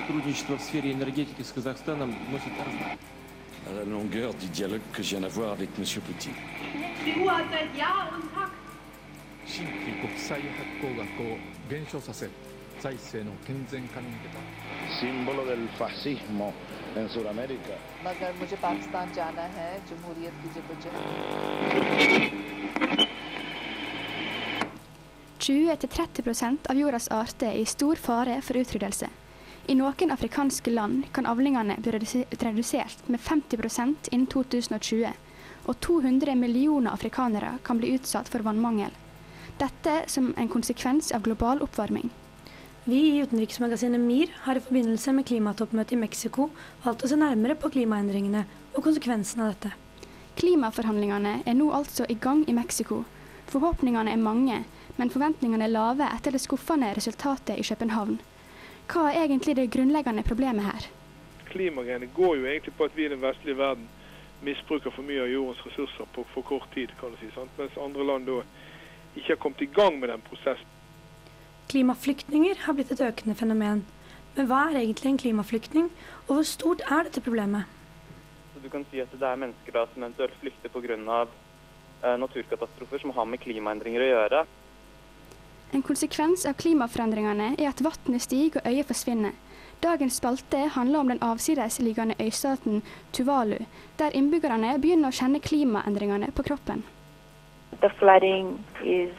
сотрудничество в сфере энергетики с Казахстаном носит... À la del fascismo en Sudamérica. मगर 20-30 av jordas arter er i stor fare for utryddelse. I noen afrikanske land kan avlingene bli redusert med 50% innen 2020, og 200 millioner afrikanere kan bli utsatt for vannmangel. Dette som en konsekvens av global oppvarming. Vi i utenriksmagasinet MIR har i forbindelse med klimatoppmøtet i Mexico valgt å se nærmere på klimaendringene og konsekvensene av dette. Klimaforhandlingene er nå altså i gang i Mexico. Forhåpningene er mange, men forventningene er lave etter det skuffende resultatet i København. Hva er egentlig det grunnleggende problemet her? Klimagreiene går jo egentlig på at vi i den vestlige verden misbruker for mye av jordens ressurser på for kort tid, kan du si, sant? mens andre land da ikke har kommet i gang med den prosessen. Klimaflyktninger har blitt et økende fenomen. Men hva er egentlig en klimaflyktning, og hvor stort er dette problemet? Du kan si at det er mennesker da som eventuelt flykter pga. Eh, naturkatastrofer som har med klimaendringer å gjøre. En konsekvens av klimaforandringene er at vannet stiger og øya forsvinner. Dagens spalte handler om den avsidesliggende øystaten Tuvalu, der innbyggerne begynner å kjenne klimaendringene på kroppen. The flooding is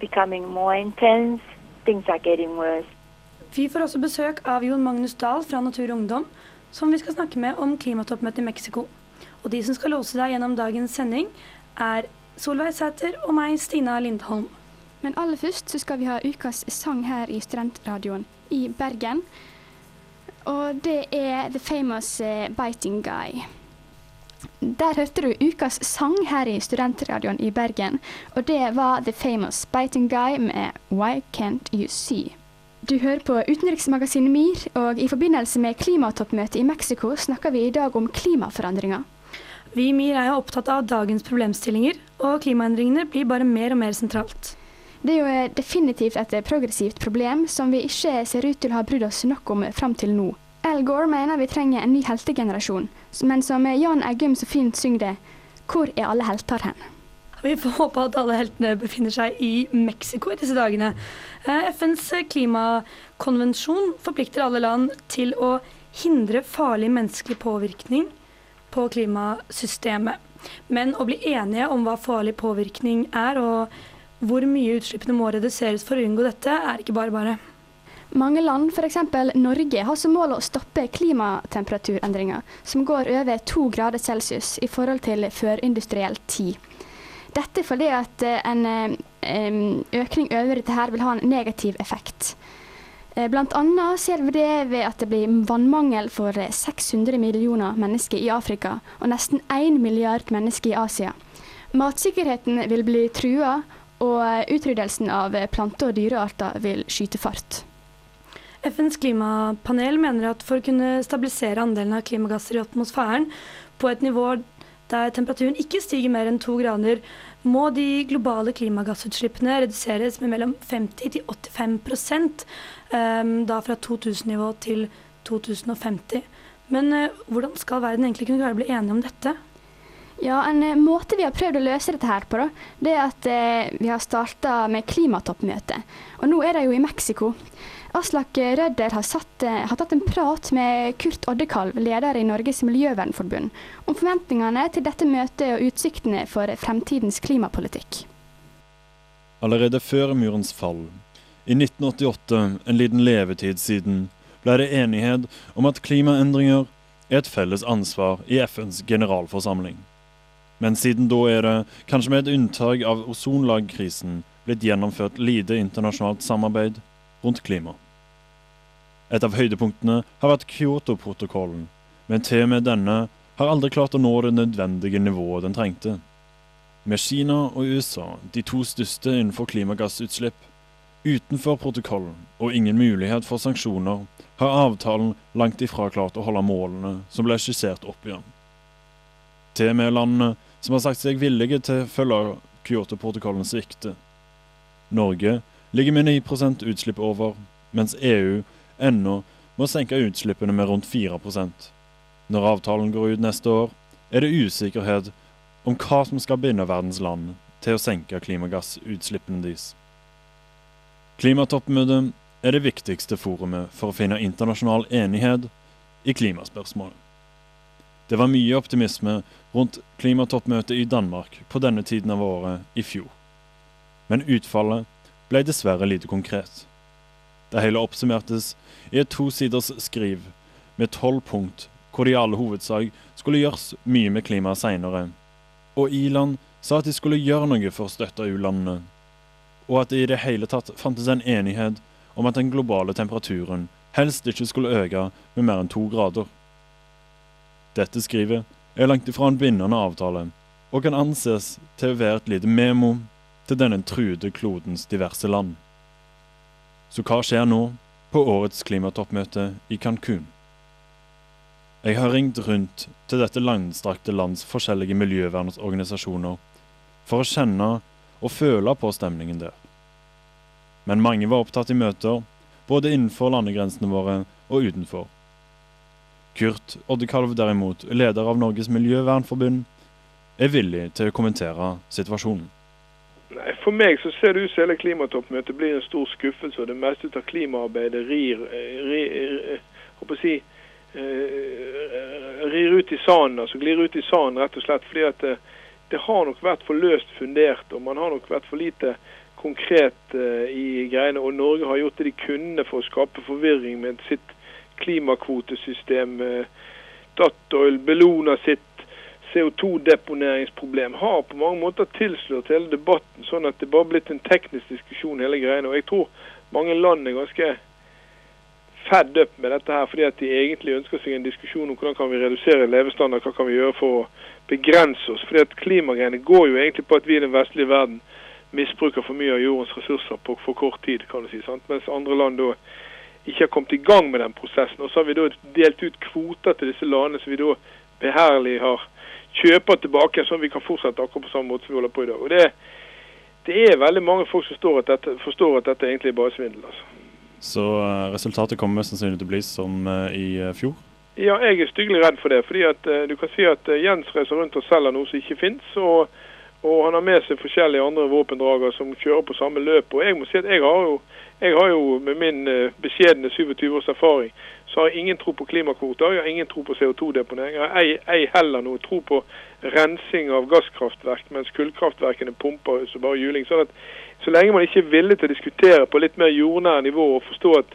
becoming more intense. Things are getting worse. Vi får også besøk av Jon Magnus Dahl fra Natur og Ungdom, som vi skal snakke med om klimatoppmøtet i Mexico. Og de som skal låse deg gjennom dagens sending, er Solveig Sæter og meg, Stina Lindholm. Men aller først så skal vi ha ukas sang her i Studentradioen i Bergen. Og det er The Famous eh, Biting Guy. Der hørte du ukas sang her i Studentradioen i Bergen, og det var The Famous Biting Guy med Why Can't You See. Du hører på utenriksmagasinet MIR, og i forbindelse med klimatoppmøtet i Mexico snakker vi i dag om klimaforandringer. Vi i MIR er jo opptatt av dagens problemstillinger, og klimaendringene blir bare mer og mer sentralt. Det er jo eh, definitivt et progressivt problem som vi ikke ser ut til å ha brydd oss nok om fram til nå. Al Gore mener vi trenger en ny heltegenerasjon, men som Jan Eggum så fint synger det, hvor er alle helter hen? Vi får håpe at alle heltene befinner seg i Mexico i disse dagene. Eh, FNs klimakonvensjon forplikter alle land til å hindre farlig menneskelig påvirkning på klimasystemet. Men å bli enige om hva farlig påvirkning er, og hvor mye utslippene må reduseres for å unngå dette, er ikke bare bare. Mange land, f.eks. Norge, har som mål å stoppe klimatemperaturendringer som går over to grader celsius i forhold til førindustriell tid. Dette fordi at eh, en eh, økning over dette vil ha en negativ effekt. Eh, Blant annet ser vi det ved at det blir vannmangel for eh, 600 millioner mennesker i Afrika og nesten 1 milliard mennesker i Asia. Matsikkerheten vil bli trua, og eh, utryddelsen av eh, plante- og dyrearter vil skyte fart. FNs klimapanel mener at for å kunne stabilisere andelen av klimagasser i atmosfæren på et nivå der temperaturen ikke stiger mer enn to grader, må de globale klimagassutslippene reduseres med mellom 50 til 85 um, da fra 2000-nivå til 2050. Men uh, hvordan skal verden egentlig kunne klare å bli enige om dette? Ja, En eh, måte vi har prøvd å løse dette her på, da, det er at eh, vi har starta med klimatoppmøte. Og nå er det jo i Mexico. Aslak Rødder har, satt, eh, har tatt en prat med Kurt Oddekalv, leder i Norges miljøvernforbund, om forventningene til dette møtet og utsiktene for fremtidens klimapolitikk. Allerede før murens fall, i 1988, en liten levetid siden, ble det enighet om at klimaendringer er et felles ansvar i FNs generalforsamling. Men siden da er det, kanskje med et unntak av ozonlagkrisen, blitt gjennomført lite internasjonalt samarbeid rundt klima. Et av høydepunktene har vært Kyoto-protokollen, men til og med denne har aldri klart å nå det nødvendige nivået den trengte. Med Kina og USA, de to største innenfor klimagassutslipp, utenfor protokollen og ingen mulighet for sanksjoner, har avtalen langt ifra klart å holde målene som ble skissert opp igjen. Til og med landene som har sagt seg villige til å følge Kyoto-protokollen svikter. Norge ligger med 9% utslipp over, mens EU ennå må senke utslippene med rundt 4% Når avtalen går ut neste år, er det usikkerhet om hva som skal binde verdens land til å senke klimagassutslippene deres. Klimatoppmøtet er det viktigste forumet for å finne internasjonal enighet i klimaspørsmål. Det var mye optimisme rundt klimatoppmøtet i Danmark på denne tiden av året i fjor. Men utfallet ble dessverre lite konkret. Det hele oppsummertes i et tosiders skriv med tolv punkt, hvor det i alle hovedsak skulle gjøres mye med klimaet seinere. Og i-land sa at de skulle gjøre noe for å støtte u-landene, og at det i det hele tatt fantes en enighet om at den globale temperaturen helst ikke skulle øke med mer enn to grader. Dette skrivet er langt ifra en bindende avtale, og kan anses til å være et lite memo til denne truede klodens diverse land. Så hva skjer nå på årets klimatoppmøte i Cancún? Jeg har ringt rundt til dette langstrakte lands forskjellige miljøvernorganisasjoner for å kjenne og føle på stemningen der. Men mange var opptatt i møter, både innenfor landegrensene våre og utenfor. Kurt Oddekalv derimot, leder av Norges miljøvernforbund, er villig til å kommentere situasjonen. Nei, For meg så ser det ut som hele klimatoppmøtet blir en stor skuffelse, og det meste av klimaarbeidet rir, rir, rir, si, rir ut i sanden, altså glir ut i sanden rett og slett. fordi at det, det, har nok vært for løst fundert, og man har nok vært for lite konkret uh, i greiene. Og Norge har gjort det de kunne for å skape forvirring med sitt klimakvotesystem. Uh, Statoil, Bellona sitt CO2-deponeringsproblem har på mange måter tilslørt hele debatten, sånn at det bare blitt en teknisk diskusjon hele greiene. Og jeg tror mange land er ganske fed up med dette her, fordi at de egentlig ønsker seg en diskusjon om hvordan kan vi redusere levestandard, hva kan vi gjøre for å begrense oss. Fordi at Klimagreiene går jo egentlig på at vi i den vestlige verden misbruker for mye av jordens ressurser på for kort tid, kan du si. sant? Mens andre land da ikke har kommet i gang med den prosessen. Og så har vi da delt ut kvoter til disse landene som vi da beherlig har kjøper tilbake, sånn vi kan fortsette akkurat på samme måte som vi holder på i dag. Og Det, det er veldig mange folk som at dette, forstår at dette egentlig er bare svindel. altså. Så uh, resultatet kommer mest sannsynlig til å bli som uh, i uh, fjor? Ja, jeg er styggelig redd for det. fordi at Du kan si at Jens reiser rundt og selger noe som ikke finnes. Og, og, han har med seg forskjellige andre våpendrager som kjører på samme løp. Og jeg må si at jeg har jo, jeg har jo med min beskjedne 27 års erfaring så har jeg ingen tro på klimakvoter, jeg har ingen tro på CO2-deponering. Jeg har ei, heller noe tro på rensing av gasskraftverk, mens kullkraftverkene pumper så bare juling. Sånn at så lenge man ikke er villig til å diskutere på litt mer jordnær nivå og forstå at,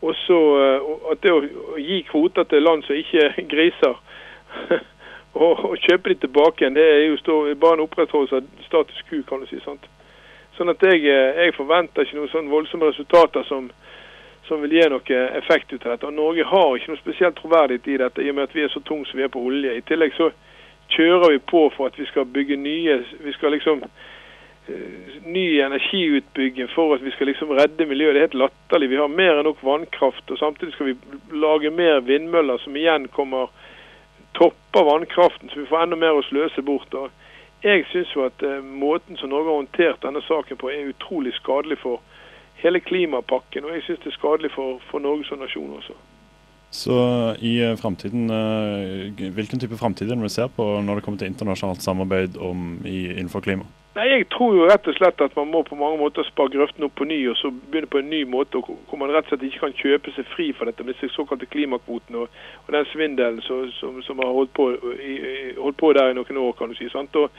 også, eh, at det å, gi kvoter til land som ikke griser, og, og, kjøpe de tilbake igjen, det er jo stå, bare en opprettholdelse av status quo, kan du si. sant? Sånn at jeg, eh, jeg forventer ikke noen sånn voldsomme resultater som som vil gi noe effekt ut av dette. Og Norge har ikke noe spesielt troverdighet i dette, i og med at vi er så tunge som vi er på olje. I tillegg så kjører vi på for at vi skal bygge nye vi skal liksom uh, ny energiutbygging for at vi skal liksom redde miljøet. Det er helt latterlig. Vi har mer enn nok vannkraft, og samtidig skal vi lage mer vindmøller som igjen kommer topper vannkraften, så vi får enda mer å sløse bort. Og jeg syns jo at uh, måten som Norge har håndtert denne saken på, er utrolig skadelig for hele klimapakken. Og jeg syns det er skadelig for, for Norge som nasjon også. Så i eh, fremtiden, eh, hvilken type framtid er det vi ser på når det kommer til internasjonalt samarbeid om, i, innenfor klima? Nei, Jeg tror jo rett og slett at man må på mange måter spare grøften opp på ny og så begynne på en ny måte, hvor man rett og slett ikke kan kjøpe seg fri fra dette med disse såkalte klimakvotene og, og den svindelen som, som, som, har holdt på, i, holdt på, der i noen år. kan du si. Sant? Og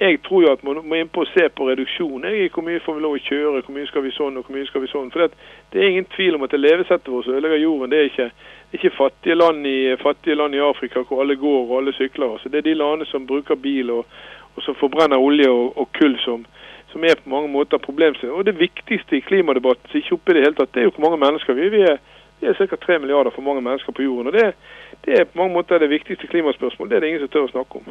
jeg tror jo at man må inn på å se på reduksjon. Jeg, hvor mye får vi lov å kjøre, hvor mye skal vi sånn og hvor mye skal vi sånn. For det, det er ingen tvil om at det levesettet vårt som ødelegger jorden, det er ikke, ikke fattige, land i, fattige land i Afrika hvor alle går og alle sykler. Altså, det er de landene som bruker bil og, og som forbrenner olje og, og kull som, som, er på mange måter problemstilling. Og det viktigste i klimadebatten som ikke oppe i det hele tatt, det er jo hvor mange mennesker vi er. Vi er, ca. 3 milliarder for mange mennesker på jorden. og det, det er på mange måter det viktigste klimaspørsmålet. Det er det ingen som tør å snakke om.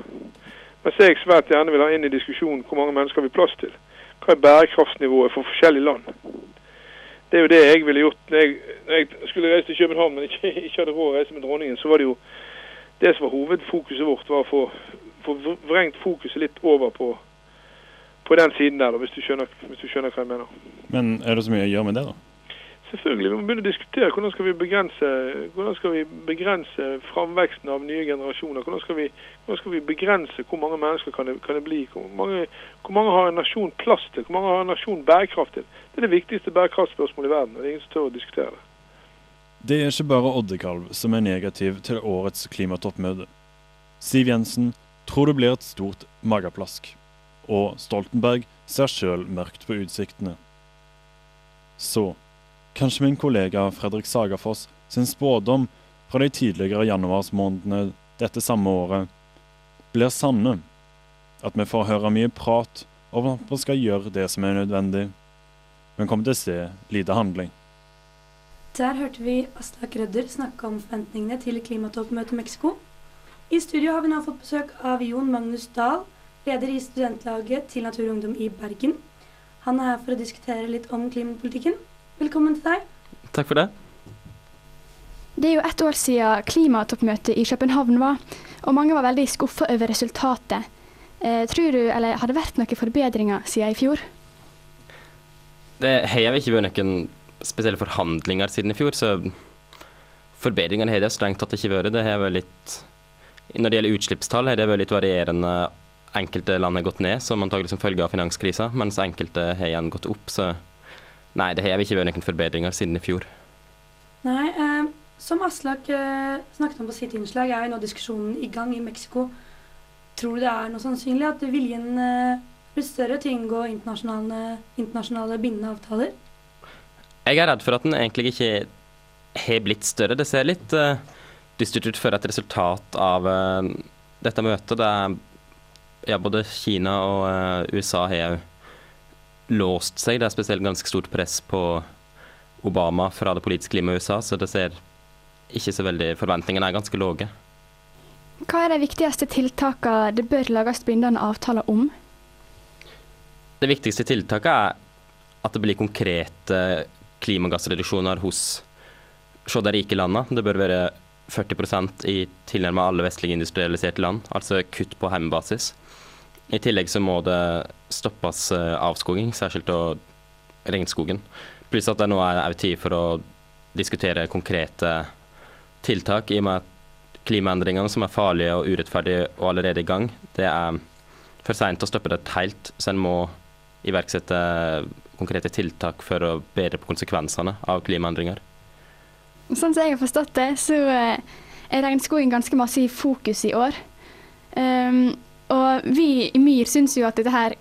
Mens jeg svært gjerne vil ha inn i diskusjonen hvor mange mennesker har vi plass til. Hva er bærekraftsnivået for forskjellige land? Det er jo det jeg ville gjort når jeg, når jeg skulle reise til København, men ikke, ikke hadde råd å reise med dronningen. Så var det jo det som var hovedfokuset vårt, var å få, få vrengt fokuset litt over på, på den siden der, da, hvis, du skjønner, hvis du skjønner hva jeg mener. Men er det så mye å gjøre med det, da? Selvfølgelig, Vi må begynne å diskutere hvordan skal vi begrense, hvordan skal vi begrense framveksten av nye generasjoner. Hvordan skal vi, hvordan skal vi begrense hvor mange mennesker kan det, kan det bli? Hvor mange, hvor mange, har en nasjon plass til? Hvor mange har en nasjon bærekraft til? Det er det viktigste bærekraftspørsmålet i verden. og Det er ingen som tør å diskutere det. Det er ikke bare Oddekalv som er negativ til årets klimatoppmøte. Siv Jensen tror det blir et stort mageplask. Og Stoltenberg ser sjøl mørkt på utsiktene. Så kanskje min kollega Fredrik Sagafoss sin spådom fra de tidligere januarsmånedene dette samme året blir sanne. At vi får høre mye prat om at vi skal gjøre det som er nødvendig, men kommer til å se lite handling. Der hørte vi Aslak Rødder snakke om forventningene til klimatoppmøtet i Mexico. I studio har vi nå fått besøk av Jon Magnus Dahl, leder i studentlaget til Natur og Ungdom i Bergen. Han er her for å diskutere litt om klimapolitikken. Velkommen til deg. Takk for det. Det er jo ett år siden klimatoppmøtet i København var, og mange var veldig skuffa over resultatet. Eh, tror du, eller Har det vært noen forbedringer siden i fjor? Det har ikke vært noen spesielle forhandlinger siden i fjor, så forbedringene har det strengt tatt ikke vært. Det har vært litt Når det gjelder utslippstall, har det vært litt varierende. Enkelte land har gått ned, som antagelig som følge av finanskrisa, mens enkelte har igjen gått opp. Så nei, det har ikke vært noen forbedringer siden i fjor. Nei, eh, som Aslak eh, snakket om på sitt innslag, er jo nå diskusjonen i gang i Mexico. Tror du det er noe sannsynlig at viljen eh, blir større til å inngå internasjonale, internasjonale bindende avtaler? Jeg er redd for at den egentlig ikke har blitt større. Det ser litt uh, ut for et resultat av uh, dette møtet. Der ja, både Kina og uh, USA har låst seg. Det er spesielt ganske stort press på Obama fra det politiske livet i USA, så det ser ikke så veldig Forventningene er ganske lave. Hva er de viktigste tiltakene det bør lages bindende avtaler om? Det viktigste tiltaket er at det blir konkrete klimagassreduksjoner hos se de rike landene. Det bør være 40% i tilnærmet alle vestlige industrialiserte land, altså kutt på hjemmebasis. I tillegg så må det stoppes avskoging, særskilt av regnskogen. Pluss at det nå er tid for å diskutere konkrete tiltak, i og med at klimaendringene som er farlige og urettferdige og allerede i gang, det er for seint å stoppe det helt, så en må iverksette konkrete tiltak for å bedre på konsekvensene av klimaendringer. Sånn som jeg har forstått det, så er regnskogen ganske masse i fokus i år. Um, og vi i MYR syns jo at dette her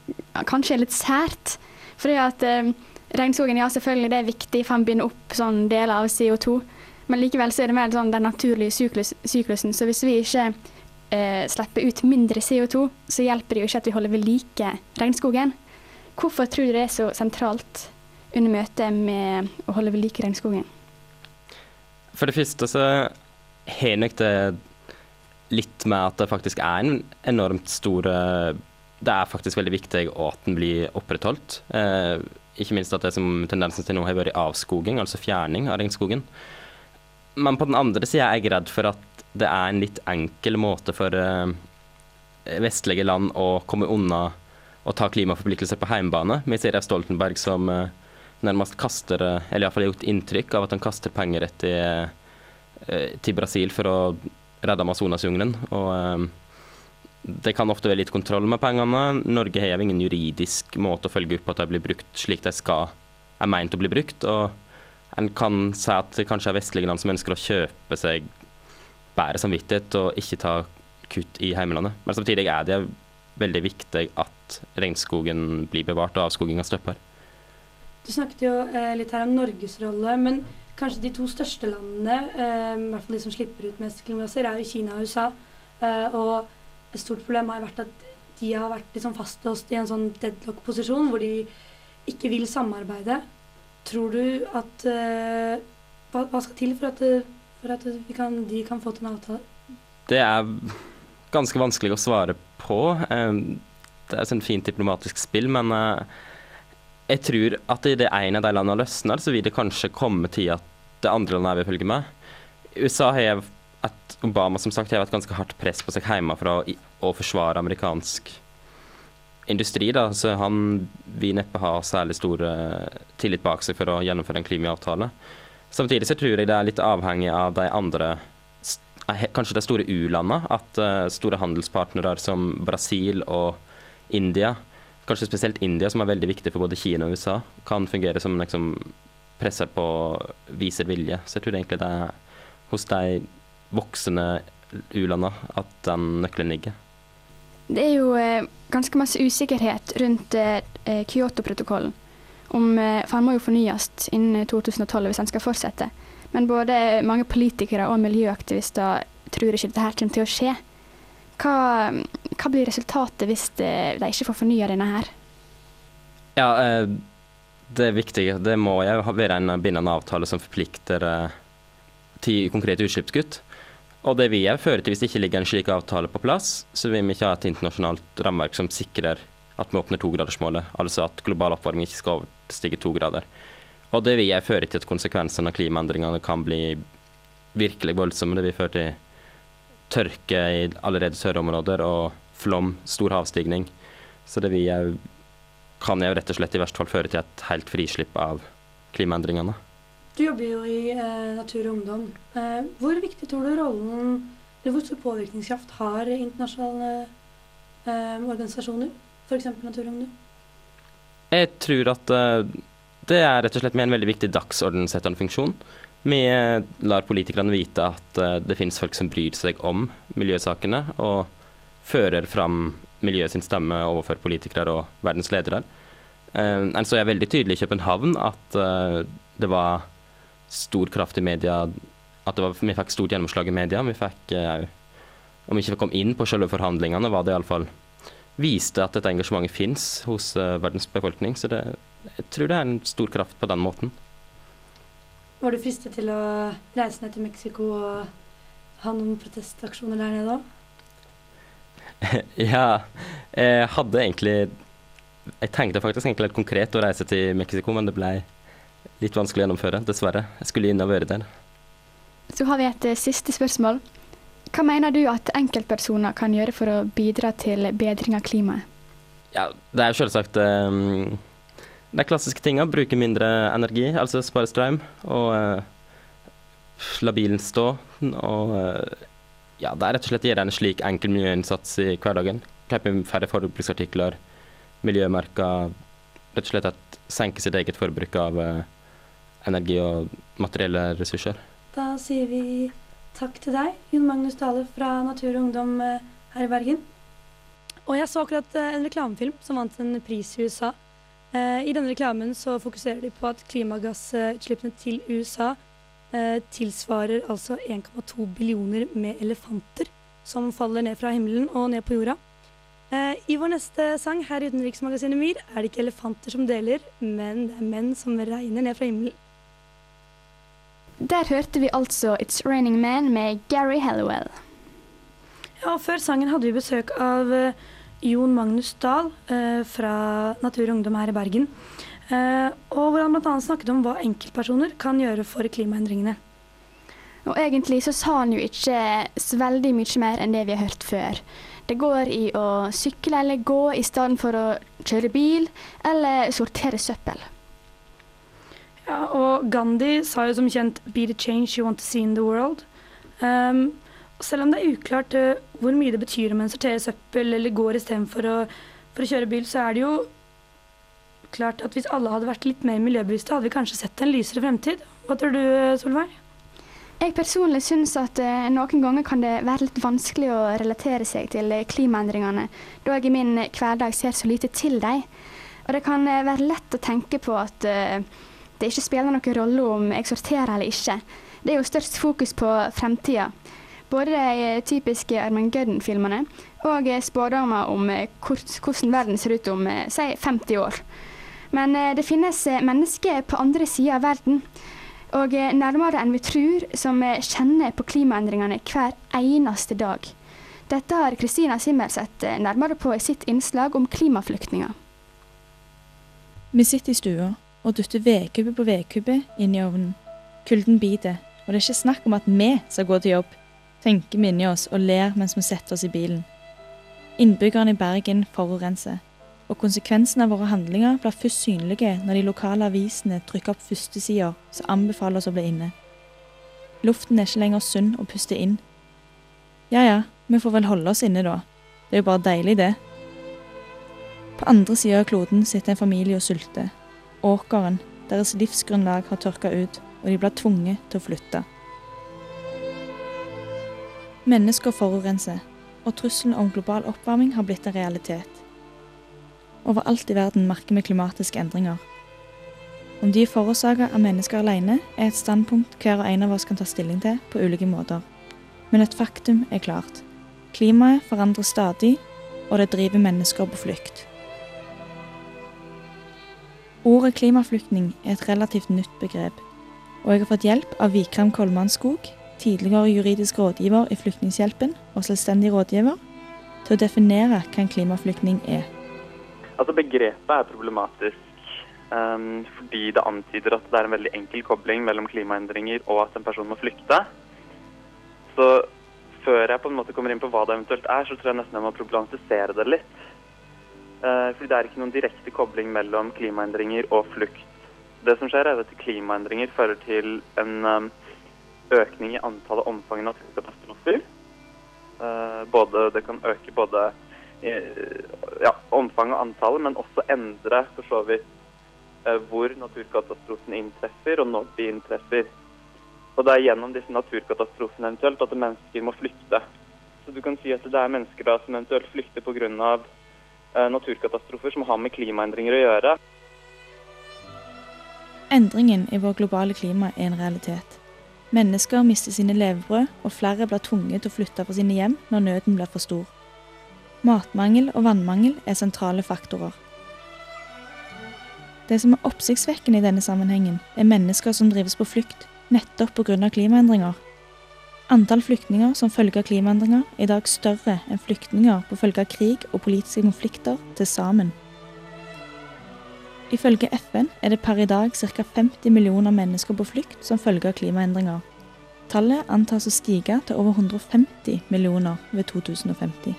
kanskje er litt sært. Fordi at um, regnskogen, ja selvfølgelig det er viktig for å binde opp sånn deler av CO2. Men likevel så er det mer sånn den naturlige syklus, syklusen. Så hvis vi ikke uh, slipper ut mindre CO2, så hjelper det jo ikke at vi holder ved like regnskogen. Hvorfor tror du det er så sentralt under møtet med å holde ved like regnskogen? For det første så har nok det litt med at det faktisk er en enormt stor Det er faktisk veldig viktig at den blir opprettholdt. Eh, ikke minst at det som tendensen til nå har vært avskoging, altså fjerning av regnskogen. Men på den andre sida er jeg redd for at det er en litt enkel måte for eh, vestlige land å komme unna å ta klimaforpliktelser på heimbane. Vi ser Stoltenberg som eh, nærmest kaster, eller iallfall har gjort inntrykk av at han kaster penger etter, eh, til Brasil for å redde Amazonasjungelen. Og eh, det kan ofte være litt kontroll med pengene. Norge har ingen juridisk måte å følge opp at de blir brukt slik de skal, er meint å bli brukt. og en kan si at det kanskje er vestlige land som ønsker å kjøpe seg bedre samvittighet og ikke ta kutt i heimelandet. Men samtidig er det veldig viktig at regnskogen blir bevart og avskoginga stopper. Du snakket jo eh, litt her om Norges rolle, men kanskje de to største landene, eh, i hvert fall de som slipper ut mest klimagasser, er jo Kina og USA. Eh, og et stort problem har vært at de har vært liksom fastlåst i en sånn deadlock-posisjon hvor de ikke vil samarbeide. Tror du at uh, hva, hva, skal til for at, for at kan, de kan få til en avtale? Det er ganske vanskelig å svare på. Um, det er et sånn fint diplomatisk spill, men uh, jeg tror at i det ene av de landene løsner, så vil det kanskje komme til at det andre landet vil følge med. USA har at Obama som sagt har et ganske hardt press på seg hjemme å, å forsvare amerikansk industri, da, så han vil neppe ha særlig stor eh, tillit bak seg for å gjennomføre en klimaavtale. Samtidig så tror jeg det er litt avhengig av de andre eh, Kanskje de store u-landene. At eh, store handelspartnere som Brasil og India, kanskje spesielt India, som er veldig viktig for både Kina og USA, kan fungere som liksom, presser på viser vilje. Så jeg tror egentlig det er hos de voksende u-landa at den nøkkelen ligger. Det er jo eh, ganske masse usikkerhet rundt eh, eh, Kyoto-protokollen. Om, eh, for han må jo fornyes innen 2012 hvis han skal fortsette. Men både mange politikere og miljøaktivister tror ikke dette kommer til å skje. Hva, hva blir resultatet hvis de ikke får fornya denne her? Ja, eh, det er viktig. Det må jo være en bindende avtale som forplikter eh, til konkrete utslippskutt. Og det vil jeg føre til hvis det ikke ligger en slik avtale på plass, så vil vi ikke ha et internasjonalt rammeverk som sikrer at vi åpner togradersmålet, altså at global oppvarming ikke skal overstige to grader. Og det vil jeg føre til at konsekvensene av klimaendringene kan bli virkelig voldsomme. Det vil føre til tørke i allerede tørre områder og flom, stor havstigning. Så det jeg, kan jeg rett og slett i verste fall føre til et helt frislipp av klimaendringene. Du jobber jo i eh, Natur og Ungdom. Eh, hvor viktig tror du rollen eller hvor stor påvirkningskraft har internasjonale eh, organisasjoner, f.eks. Natur og Ungdom? Jeg tror at eh, det er rett og slett med en veldig viktig dagsordensettende funksjon. Vi lar politikerne vite at eh, det finnes folk som bryr seg om miljøsakene, og fører fram miljøet sin stemme overfor politikere og verdens ledere. Eh, En så jeg veldig tydelig i København at eh, det var stor kraft i media, at var, vi fikk stort gjennomslag i media. Vi fikk, om vi ikke kom inn på selve forhandlingene, var det iallfall viste at dette engasjementet fins hos verdens befolkning. Så det, jeg tror det er en stor kraft på den måten. Var du fristet til å reise ned til Mexico og ha noen protestaksjoner der nede òg? ja, jeg hadde egentlig Jeg tenkte faktisk egentlig helt konkret å reise til Mexico, men det ble litt vanskelig å gjennomføre, dessverre. Jeg skulle inn og være der. Så har vi et eh, siste spørsmål. Hva mener du at enkeltpersoner kan gjøre for å bidra til bedring av klimaet? Ja, det er jo selvsagt um, de klassiske tinga. Bruke mindre energi, altså spare strøm. Og uh, la bilen stå. Og uh, ja, det er rett og slett å gjøre en slik enkel miljøinnsats i hverdagen. Klippe færre forbruksartikler, miljømerker. Rett og slett at senke sitt eget forbruk av uh, energi og materielle ressurser. Da sier vi takk til deg, Jon Magnus Dale fra Natur og Ungdom her i Bergen. Og jeg så akkurat en reklamefilm som vant en pris i USA. Eh, I denne reklamen så fokuserer de på at klimagassutslippene til USA eh, tilsvarer altså 1,2 billioner med elefanter som faller ned fra himmelen og ned på jorda. Eh, I vår neste sang her i Utenriksmagasinet Myr er det ikke elefanter som deler, men det er menn som regner ned fra himmelen. Der hørte vi altså It's Raining Man med Gary Hallowell. Ja, og Før sangen hadde vi besøk av Jon Magnus Dahl eh, fra Natur og Ungdom her i Bergen. Eh, og hvor han bl.a. snakket om hva enkeltpersoner kan gjøre for klimaendringene. Og egentlig så sa han jo ikke så veldig mye mer enn det vi har hørt før. Det går i å sykle eller gå i stedet for å kjøre bil eller sortere søppel. Ja, og Gandhi sa jo som kjent 'be the change you want to see in the world'. Um, selv om det er uklart eh, hvor mye det betyr om en sorterer søppel eller går istedenfor å, for å kjøre bil, så er det jo klart at hvis alle hadde vært litt mer miljøbevisste, hadde vi kanskje sett en lysere fremtid. Hva tror du, Solveig? Jeg personlig syns at eh, noen ganger kan det være litt vanskelig å relatere seg til eh, klimaendringene, da jeg i min eh, hverdag ser så lite til dem. Og det kan eh, være lett å tenke på at eh, det ikke spiller noen rolle om jeg sorterer eller ikke. Det er jo størst fokus på fremtida. Både de typiske Armageddon-filmene og eh, spådommer om eh, hvordan verden ser ut om eh, si 50 år. Men det finnes mennesker på andre sida av verden, og nærmere enn vi tror, som kjenner på klimaendringene hver eneste dag. Dette har Kristina Simmel sett nærmere på i sitt innslag om klimaflyktninger. Vi sitter i stua og dytter vedkubbe på vedkubbe inn i ovnen. Kulden biter, og det er ikke snakk om at vi skal gå til jobb, tenker vi inni oss og ler mens vi setter oss i bilen. Innbyggerne i Bergen forurenser. og konsekvensene av våre handlinger blir først synlige når de lokale avisene trykker opp førstesider som anbefaler oss å bli inne. Luften er ikke lenger sunn å puste inn. Ja ja, vi får vel holde oss inne, da. Det er jo bare deilig, det. På andre sida av kloden sitter en familie og sulter. Åkeren, deres livsgrunnlag har tørka ut, og de blir tvunget til å flytte. Mennesker forurenser, og trusselen om global oppvarming har blitt en realitet. Overalt i verden merker vi klimatiske endringer. Om de er forårsaka av mennesker alene, er et standpunkt hver og en av oss kan ta stilling til på ulike måter. Men et faktum er klart. Klimaet forandres stadig, og det driver mennesker på flukt. Ordet klimaflyktning er et relativt nytt begrep, og jeg har fått hjelp av Vikram Kolmannskog, tidligere juridisk rådgiver i Flyktninghjelpen og selvstendig rådgiver, til å definere hva en klimaflyktning er. Altså Begrepet er problematisk um, fordi det antyder at det er en veldig enkel kobling mellom klimaendringer og at en person må flykte. Så før jeg på en måte kommer inn på hva det eventuelt er, så tror jeg nesten jeg må problematisere det litt. Uh, fordi det er ikke noen direkte kobling mellom klimaendringer og flukt. Det som skjer, er at klimaendringer fører til en um, økning i antallet omfang av naturkatastrofer. Uh, både, det kan øke både ja, omfang og antall, men også endre for så vidt uh, hvor naturkatastrofen inntreffer, og når de inntreffer. Og det er gjennom disse naturkatastrofene eventuelt at mennesker må flykte. Så du kan si at det er mennesker da som eventuelt flykter pga. Uh, naturkatastrofer som har med klimaendringer å gjøre. Endringen i vår globale klima er en realitet. Mennesker mister sine levebrød, og flere blir tvunget til å flytte fra sine hjem når nøden blir for stor. Matmangel og vannmangel er sentrale faktorer. Det som er oppsiktsvekkende i denne sammenhengen, er mennesker som drives på flukt nettopp pga. klimaendringer. Antall flyktninger som følge av klimaendringer er i dag større enn flyktninger på følge av krig og politiske konflikter til sammen. Ifølge FN er det per i dag ca. 50 millioner mennesker på flukt som følge av klimaendringer. Tallet antas å stige til over 150 millioner ved 2050.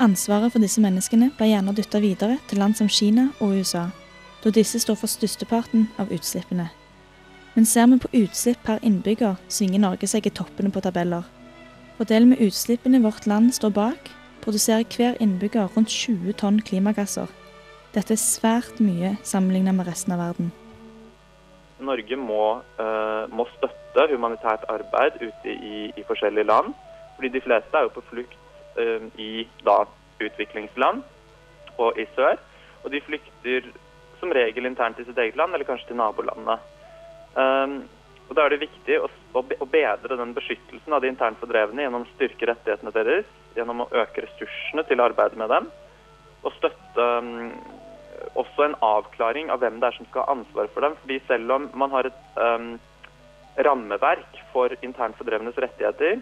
Ansvaret for disse menneskene blir gjerne dytta videre til land som Kina og USA, da disse står for størsteparten av utslippene. Men ser vi på utslipp per innbygger, svinger Norge seg i toppene på tabeller. Fordelen med utslippene vårt land står bak, produserer hver innbygger rundt 20 tonn klimagasser. Dette er svært mye sammenlignet med resten av verden. Norge må, uh, må støtte humanitært arbeid ute i, i, forskjellige land. Fordi de fleste er jo på flukt uh, i da, utviklingsland og i sør. Og de flykter som regel internt i sitt eget land, eller kanskje til nabolandet. Um, og Da er det viktig å, å bedre den beskyttelsen av de internt fordrevne gjennom å styrke rettighetene deres, gjennom å øke ressursene til arbeidet med dem, og støtte um, også en avklaring av hvem det er som skal ha ansvar for dem. fordi selv om man har et um, rammeverk for internt fordrevnes rettigheter,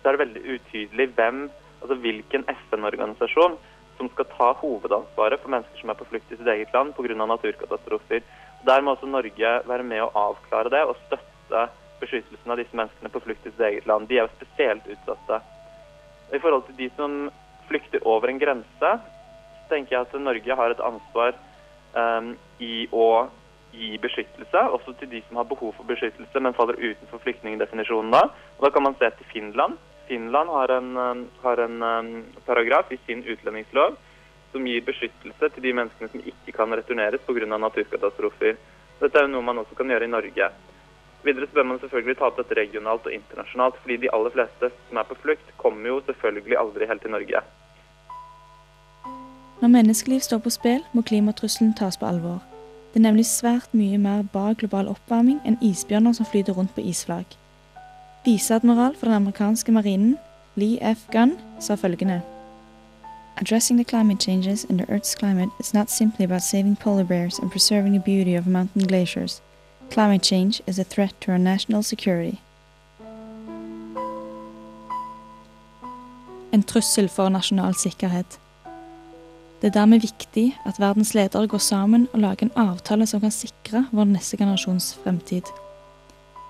så er det veldig utydelig hvem, altså hvilken FN-organisasjon som skal ta hovedansvaret for mennesker som er på flukt i sitt eget land pga. naturkatastrofer. Der må også Norge være med å avklare det og støtte beskyttelsen av disse menneskene på flukt i sitt eget land. De er jo spesielt utsatte. I forhold til de som flykter over en grense, tenker jeg at Norge har et ansvar um, i å gi beskyttelse, også til de som har behov for beskyttelse, men faller utenfor flyktningdefinisjonen da. Da kan man se til Finland. Finland har en, har en um, paragraf i sin utlendingslov som gir beskyttelse til de menneskene som ikke kan returneres pga. naturkatastrofer. Dette er jo noe man også kan gjøre i Norge. Videre så bør man selvfølgelig ta opp dette regionalt og internasjonalt, fordi de aller fleste som er på flukt, kommer jo selvfølgelig aldri helt til Norge. Når menneskeliv står på spill, må klimatrusselen tas på alvor. Det er nemlig svært mye mer bak global oppvarming enn isbjørner som flyter rundt på isflak. Viseadmiral for den amerikanske marinen, Lee F. Gunn, sa følgende Addressing the climate changes in the Earth's climate is not simply about saving polar bears and preserving the beauty of mountain glaciers. Climate change is a threat to our national security. En trussel for nasjonal sikkerhet. Det er dermed viktig at verdens ledere går sammen og lager en avtale som kan sikre vår neste generasjons fremtid.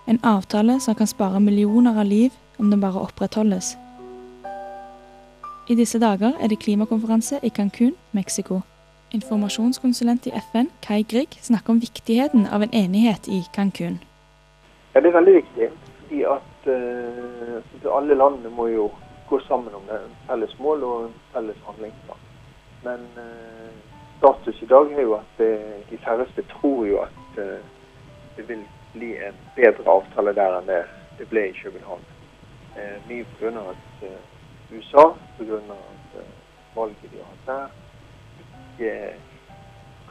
En avtale som kan spare millioner av liv om den bare opprettholdes. I disse dager er det klimakonferanse i Cancún, Mexico. Informasjonskonsulent i FN, Kai Grieg, snakker om viktigheten av en enighet i Cancún. Ja, Det er veldig viktig. fordi at uh, Alle landene må jo gå sammen om det. felles mål og en felles handlingsplan. Men uh, status i dag er jo at det, de færreste tror jo at det vil bli en bedre avtale der enn det det ble i København. mye pga. at USA, pga. at valget de har hatt der, ikke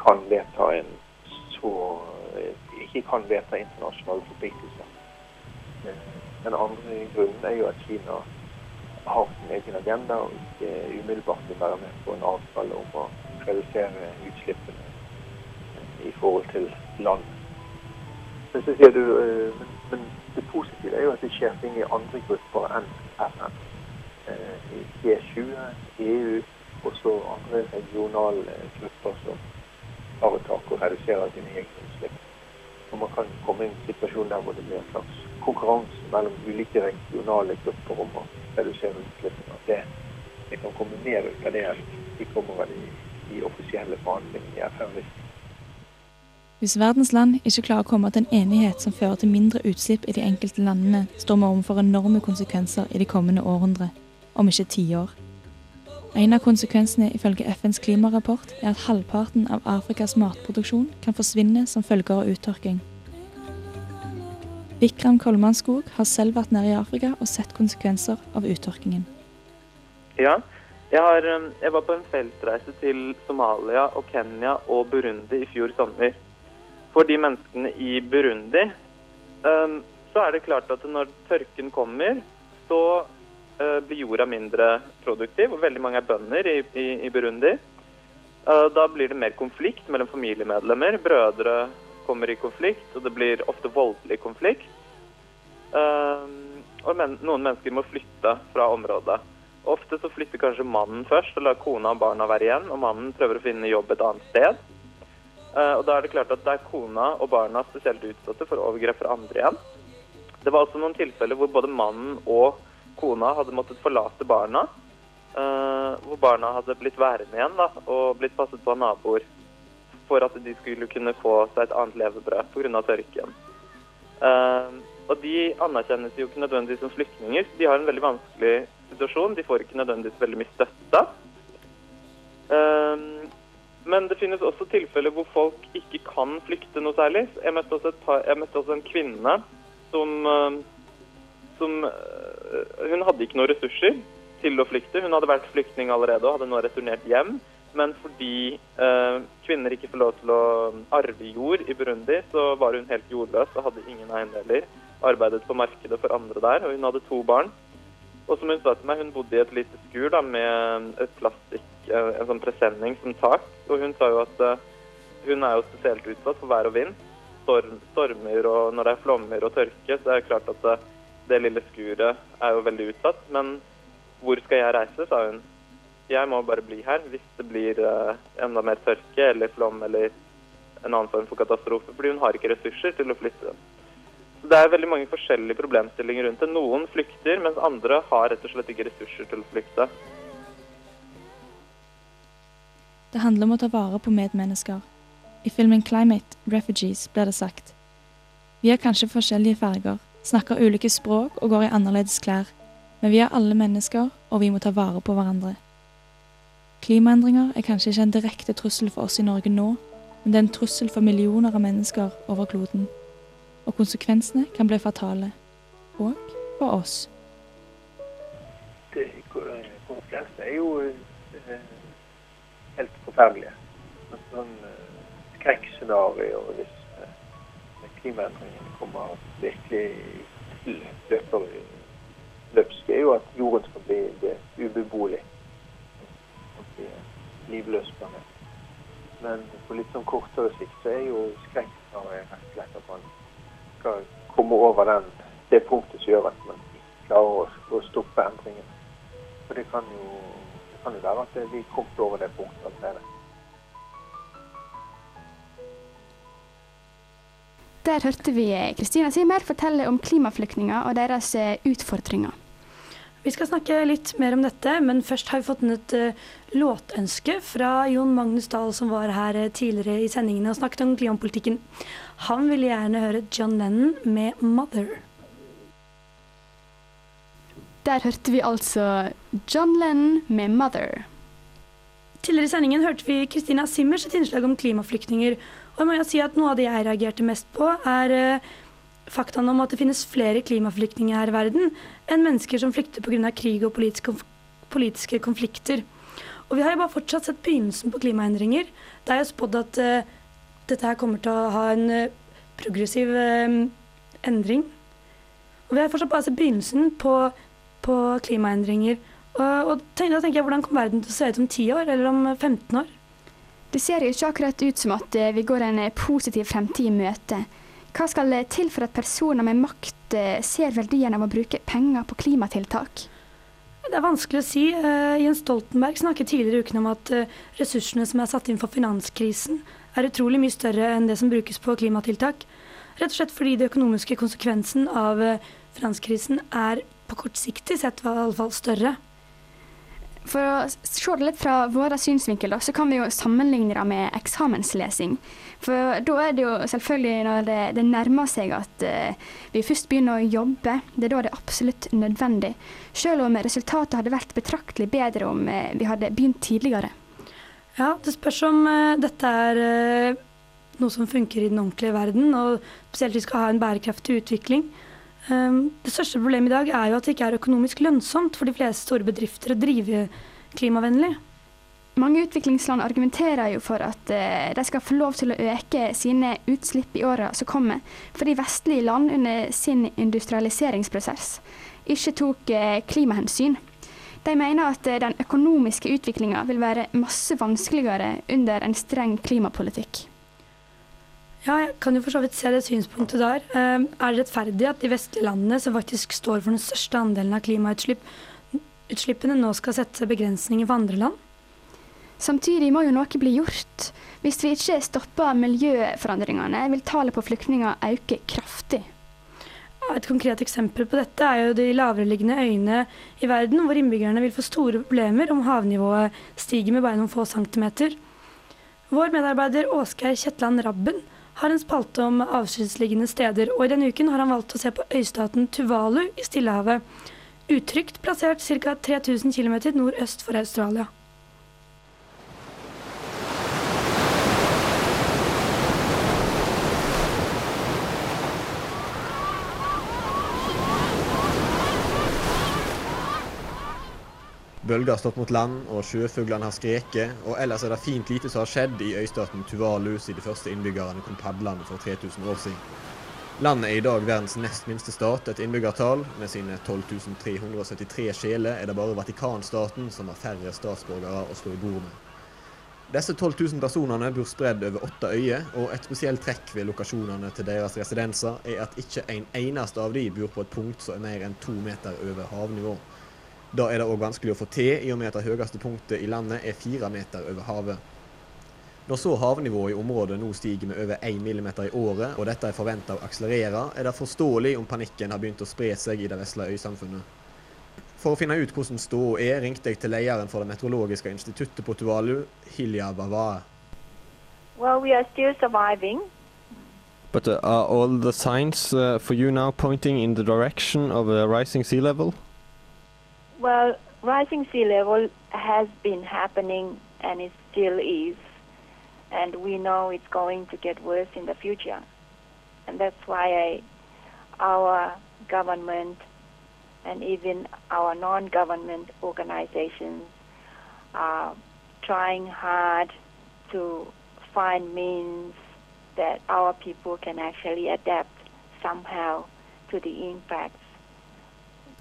kan vedta en så ikke kan vedta internasjonale forpliktelser. Den andre grunnen er jo at Kina har sin egen agenda og ikke umiddelbart vil være med på en avtale om å redusere utslippene i forhold til land. Men, så sier du, eh, men, men det positive er jo at det skjer ting i andre grupper enn FN. Eh, I G20, EU og så andre regionale grupper som tar et tak og reduserer sine egne utslipp. Og man kan komme i en situasjon der hvor det blir en slags konkurranse mellom ulike regionale grupper om å redusere utslippene. Det, det kan komme mer ut av det enn de kommer av i, i offisielle forhandlinger i FN. Hvis verdens land ikke klarer å komme til en enighet som fører til mindre utslipp i de enkelte landene, står vi overfor enorme konsekvenser i de kommende århundre, om ikke tiår. En av konsekvensene ifølge FNs klimarapport er at halvparten av Afrikas matproduksjon kan forsvinne som følger av uttørking. Vikram Kolmanskog har selv vært nede i Afrika og sett konsekvenser av uttørkingen. Ja, jeg, har, um, jeg, var på en feltreise til Somalia og Kenya og Burundi i fjor sommer. For de menneskene i Burundi um, så er det klart at når tørken kommer, så Eh, blir jorda mindre produktiv, og veldig mange er bønder i, i, i Burundi. Eh, da blir det mer konflikt mellom familiemedlemmer. Brødre kommer i konflikt, og det blir ofte voldelig konflikt. Eh, og men, noen mennesker må flytte fra området. Ofte så flytter kanskje mannen først og lar kona og barna være igjen, og mannen prøver å finne jobb et annet sted. Og da er det klart at det er kona og barna spesielt utsatte for overgrep fra andre igjen. Det var også noen tilfeller hvor både mannen og kona hadde måttet forlate barna. Uh, hvor barna hadde blitt værende igjen da, og blitt passet på av naboer. For at de skulle kunne få seg et annet levebrød pga. tørken. Uh, og de anerkjennes jo ikke nødvendigvis som flyktninger. De har en veldig vanskelig situasjon. De får ikke nødvendigvis veldig mye støtte. Uh, men det finnes også tilfeller hvor folk ikke kan flykte noe særlig. Jeg møtte også, par, jeg møtte også en kvinne som som eh, Hun hadde ikke noen ressurser til å flykte. Hun hadde vært flyktning allerede og hadde nå returnert hjem. Men fordi eh, kvinner ikke får lov til å arve jord i Burundi, så var hun helt jordløs og hadde ingen eiendeler. Arbeidet på markedet for andre der, og hun hadde to barn. Og som hun sa til meg, hun bodde i et lite skur da, med et plastikk, eh, en sånn presenning som tak. Og hun sa jo at uh, hun er jo spesielt utsatt for vær og vind. Storm, stormer og når det er flommer og tørke, så er det klart at det, det lille skuret er jo veldig utsatt. Men hvor skal jeg reise, sa hun. Jeg må bare bli her hvis det blir uh, enda mer tørke eller flom eller en annen form for katastrofe. Fordi hun har ikke ressurser til å flytte. Så Det er veldig mange forskjellige problemstillinger rundt det. Noen flykter, mens andre har rett og slett ikke ressurser til å flykte. Det handler om å ta vare på medmennesker. I filmen 'Climate Refugees' blir det sagt Vi har kanskje forskjellige farger, snakker ulike språk og går i annerledes klær, men vi er alle mennesker, og vi må ta vare på hverandre. Klimaendringer er kanskje ikke en direkte trussel for oss i Norge nå, men det er en trussel for millioner av mennesker over kloden. Og konsekvensene kan bli fatale. Og for oss. Det, konsekvensene er jo eh, helt forferdelige. Sånn eh, skrekkscenario hvis klimaendringene kommer virkelig til løper løpsk, er jo at jorden skal bli ubeboelig. Livløs planet. Men på litt sånn kortere sikt så er jo skrekken rett og slett at man skal komme over den, det punktet som gjør at man klarer å, å stoppe endringen. For det kan jo, det kan jo være at vi kommer over det punktet allerede. Der hørte vi Kristina Simer fortelle om klimaflyktninger og deres eh, utfordringer. Vi skal snakke litt mer om dette, men først har vi fått inn et uh, låtønske fra Jon Magnus Dahl, som var her uh, tidligere i sendingene og snakket om klimapolitikken. Han ville gjerne høre John Lennon med 'Mother'. Der hørte vi altså John Lennon med 'Mother'. Tidligere i sendingen hørte vi Kristina Simmers et innslag om klimaflyktninger. Og jeg må jo si at Noe av det jeg reagerte mest på, er uh, faktaene om at det finnes flere klimaflyktninger her i verden enn mennesker som flykter pga. krig og politiske, konflikter. Og vi har jo bare fortsatt sett begynnelsen på klimaendringer. Det er jo spådd at uh, dette her kommer til å ha en uh, progressiv endring. Og vi har fortsatt bare sett begynnelsen på, på klimaendringer. Og, og tenk, da tenker jeg, Hvordan kommer verden til å se ut om 10 år, eller om 15 år? Det ser jo ikke akkurat ut som at vi går en positiv fremtid i møte. Hva skal til for at personer med makt eh, ser verdien av å bruke penger på klimatiltak? Det er vanskelig å si. Jens Stoltenberg snakket tidligere i uken om at ressursene som er satt inn for finanskrisen, er utrolig mye større enn det som brukes på klimatiltak. Rett og slett fordi det økonomiske konsekvensen av finanskrisen er på kortsiktig sett i alle fall større. For å se det litt fra vår synsvinkel, da, så kan vi jo sammenligne det med eksamenslesing. For da er det jo selvfølgelig når det, det nærmer seg at uh, vi først begynner å jobbe, det er da det er absolutt nødvendig. Selv om resultatet hadde vært betraktelig bedre om uh, vi hadde begynt tidligere. Ja, det spørs om uh, dette er noe som funker i den ordentlige verden, og spesielt vi skal ha en bærekraftig utvikling. Um, det største problemet i dag er jo at det ikke er økonomisk lønnsomt for de fleste store bedrifter å drive klimavennlig. Mange utviklingsland argumenterer jo for at uh, de skal få lov til å øke sine utslipp i åra som kommer, fordi vestlige land under sin industrialiseringsprosess ikke tok uh, klimahensyn. De mener at uh, den økonomiske utviklinga vil være masse vanskeligere under en streng klimapolitikk. Ja, jeg kan jo for så vidt se det synspunktet der. Er det rettferdig at de vestlige landene, som faktisk står for den største andelen av klimautslippene, nå skal sette begrensninger for andre land? Samtidig må jo noe bli gjort. Hvis vi ikke stopper miljøforandringene, vil tallet på flyktninger øke kraftig. Et konkret eksempel på dette er jo de lavereliggende øyene i verden, hvor innbyggerne vil få store problemer om havnivået stiger med bare noen få centimeter. Vår medarbeider Åsgeir Kjetland Rabben har en spalte om avskjedsliggende steder, og i denne uken har han valgt å se på øystaten Tuvalu i Stillehavet. Utrygt plassert ca. 3000 km nordøst for Australia. Bølger har stått mot land, og sjøfuglene har skreket. Og ellers er det fint lite som har skjedd i øystaten Tuvalu siden de første innbyggerne kom padlende for 3000 år siden. Landet er i dag verdens nest minste stat, et innbyggertall. Med sine 12.373 sjeler er det bare Vatikanstaten som har færre statsborgere å slå i bord med. Disse 12.000 personene bor spredd over åtte øyer, og et spesielt trekk ved lokasjonene til deres residenser er at ikke en eneste av de bor på et punkt som er mer enn to meter over havnivå. Da er det òg vanskelig å få til, i og med at det høyeste punktet i landet er fire meter over havet. Når så havnivået i området nå stiger med over 1 mm i året, og dette er forventa å akselerere, er det forståelig om panikken har begynt å spre seg i det vesle øysamfunnet. For å finne ut hvordan ståa er, ringte jeg til lederen for det meteorologiske instituttet på Tuvalu, Hilya Bavae. Well, we are still surviving. But uh, are all the signs uh, for you now pointing in the direction of a rising sea level? Well, rising sea level has been happening and it still is. And we know it's going to get worse in the future. And that's why I, our government and even our non government organizations are trying hard to find means that our people can actually adapt somehow to the impacts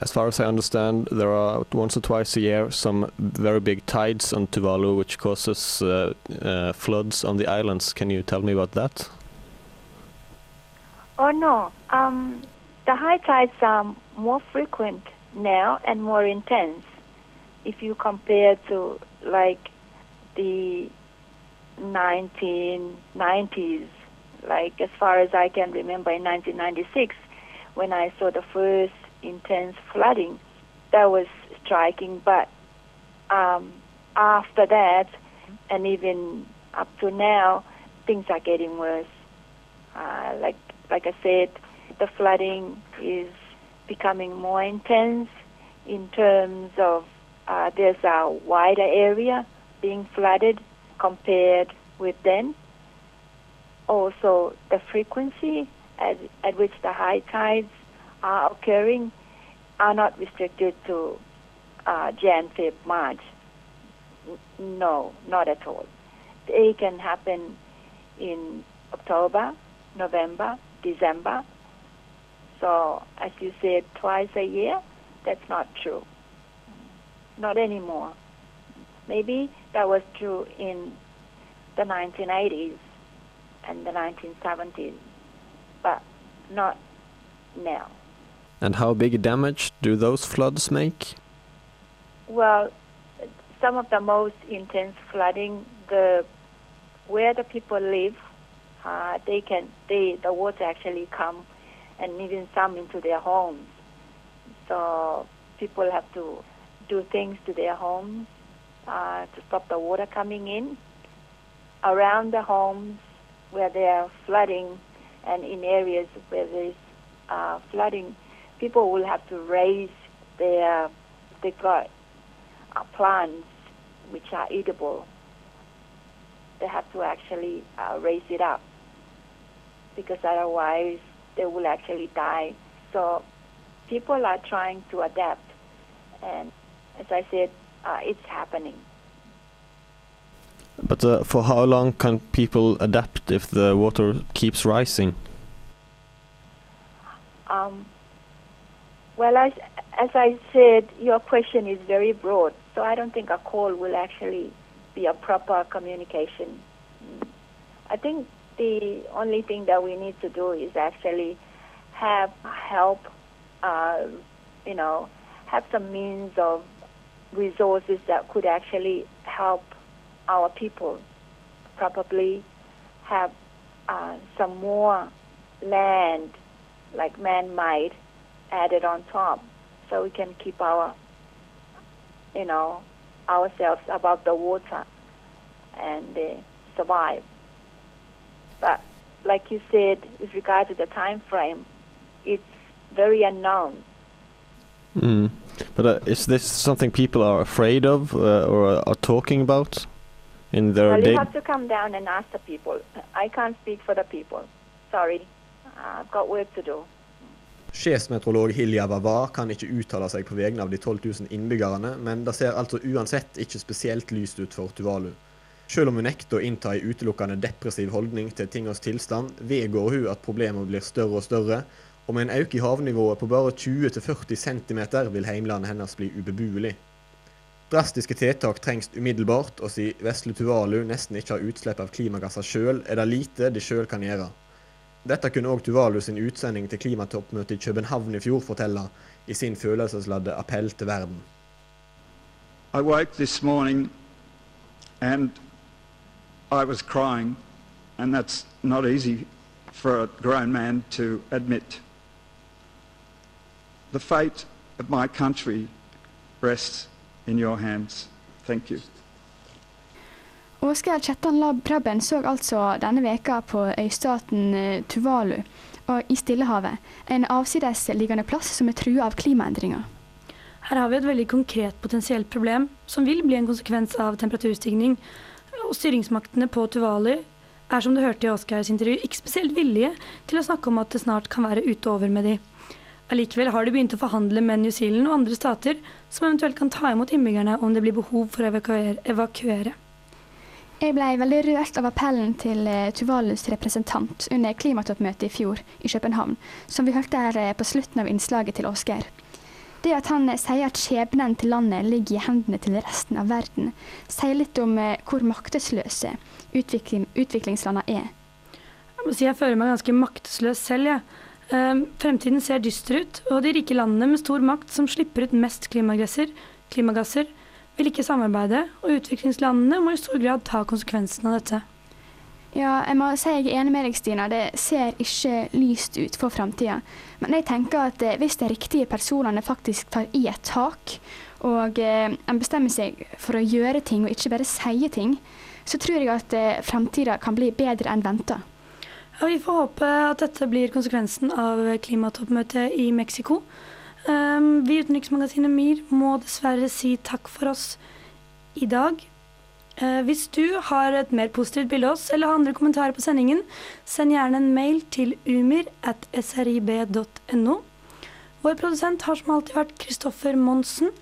as far as I understand, there are once or twice a year some very big tides on Tuvalu, which causes uh, uh, floods on the islands. Can you tell me about that? Oh no, um, the high tides are more frequent now and more intense. If you compare to like the 1990s, like as far as I can remember in 1996, when I saw the first intense flooding. that was striking. But um, after that, and even up to now, things are getting worse. Uh, like like I said, the flooding is becoming more intense in terms of uh, there's a wider area being flooded compared with then. Also, the frequency at, at which the high tides are occurring are not restricted to uh, Jan, Feb, March. No, not at all. They can happen in October, November, December. So, as you said, twice a year, that's not true. Not anymore. Maybe that was true in the 1980s and the 1970s, but not now. And how big damage do those floods make? Well, some of the most intense flooding, the where the people live, uh, they can they the water actually come, and even some into their homes. So people have to do things to their homes uh, to stop the water coming in. Around the homes where they are flooding, and in areas where there is uh, flooding, people will have to raise their they got uh, plants which are eatable. They have to actually uh, raise it up because otherwise they will actually die. So people are trying to adapt, and as I said, uh, it's happening. But uh, for how long can people adapt if the water keeps rising? Um, well, as, as I said, your question is very broad, so I don't think a call will actually be a proper communication. I think the only thing that we need to do is actually have help, uh, you know, have some means of resources that could actually help our people. Probably have uh, some more land, like man-made, added on top, so we can keep our, you know, ourselves above the water and uh, survive. But like you said, with regard to the time frame, it's very unknown. Mm. But uh, is this something people are afraid of uh, or are talking about in their well, day? you have to come down and ask the people. I can't speak for the people. Sorry, I've got work to do. Sjefsmeteorolog Hilja Wawa kan ikke uttale seg på vegne av de 12 000 innbyggerne, men det ser altså uansett ikke spesielt lyst ut for Tuvalu. Selv om hun nekter å innta en utelukkende depressiv holdning til tingenes tilstand, vedgår hun at problemene blir større og større, og med en økning i havnivået på bare 20-40 cm vil heimlandet hennes bli ubeboelig. Drastiske tiltak trengs umiddelbart, og siden vesle Tuvalu nesten ikke har utslipp av klimagasser sjøl, er det lite de sjøl kan gjøre. Dette kunne òg Tuvalu sin utsending til klimatoppmøtet i København i fjor fortelle, i sin følelsesladde appell til verden. I woke this morning and I was crying, and that's not easy for a grown man to admit. The fate of my country rests in your hands. Thank you. Oskar Kjettan Lab Krabben så altså denne veka på øystaten eh, Tuvalu og i Stillehavet, en avsidesliggende plass som er trua av klimaendringer. Her har vi et veldig konkret potensielt problem som vil bli en konsekvens av temperaturstigning. Og styringsmaktene på Tuvalu er som du hørte i Åsgeirs intervju, ikke spesielt villige til å snakke om at det snart kan være ute over med de. Allikevel har de begynt å forhandle med New Zealand og andre stater som eventuelt kan ta imot innbyggerne om det blir behov for å evakuere. Jeg ble veldig rørt av appellen til eh, Tuvalus representant under klimatoppmøtet i fjor i København, som vi hørte her eh, på slutten av innslaget til Oskar. Det at han eh, sier at skjebnen til landet ligger i hendene til resten av verden, sier litt om hvor maktesløse utvikling, utviklingslandene er. Jeg må si jeg føler meg ganske maktesløs selv, jeg. Ja. fremtiden ser dyster ut, og de rike landene med stor makt som slipper ut mest klimagasser, klimagasser vil ikke samarbeide, og utviklingslandene må i stor grad ta konsekvensen av dette. Ja, jeg må si jeg er enig med deg, Stina. Det ser ikke lyst ut for framtida. Men jeg tenker at eh, hvis de riktige personene faktisk tar i et tak, og eh, en bestemmer seg for å gjøre ting og ikke bare sie ting, så tror jeg at eh, framtida kan bli bedre enn venta. Ja, vi får håpe at dette blir konsekvensen av klimatoppmøtet i Mexico. Um, vi i Utenriksmagasinet MIR må dessverre si takk for oss i dag. Eh, hvis du har et mer positivt bilde av oss eller har andre kommentarer på sendingen, send gjerne en mail til umir at srib.no. Vår produsent har som alltid vært Kristoffer Monsen.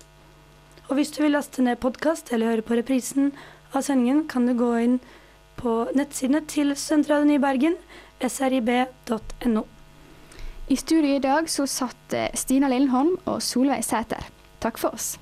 Og hvis du vil laste ned podkast eller høre på reprisen av sendingen, kan du gå inn på nettsidene til Studentradioen i Bergen, srib.no. I studio i dag så satt eh, Stina Lindholm og Solveig Sæter. Takk for oss.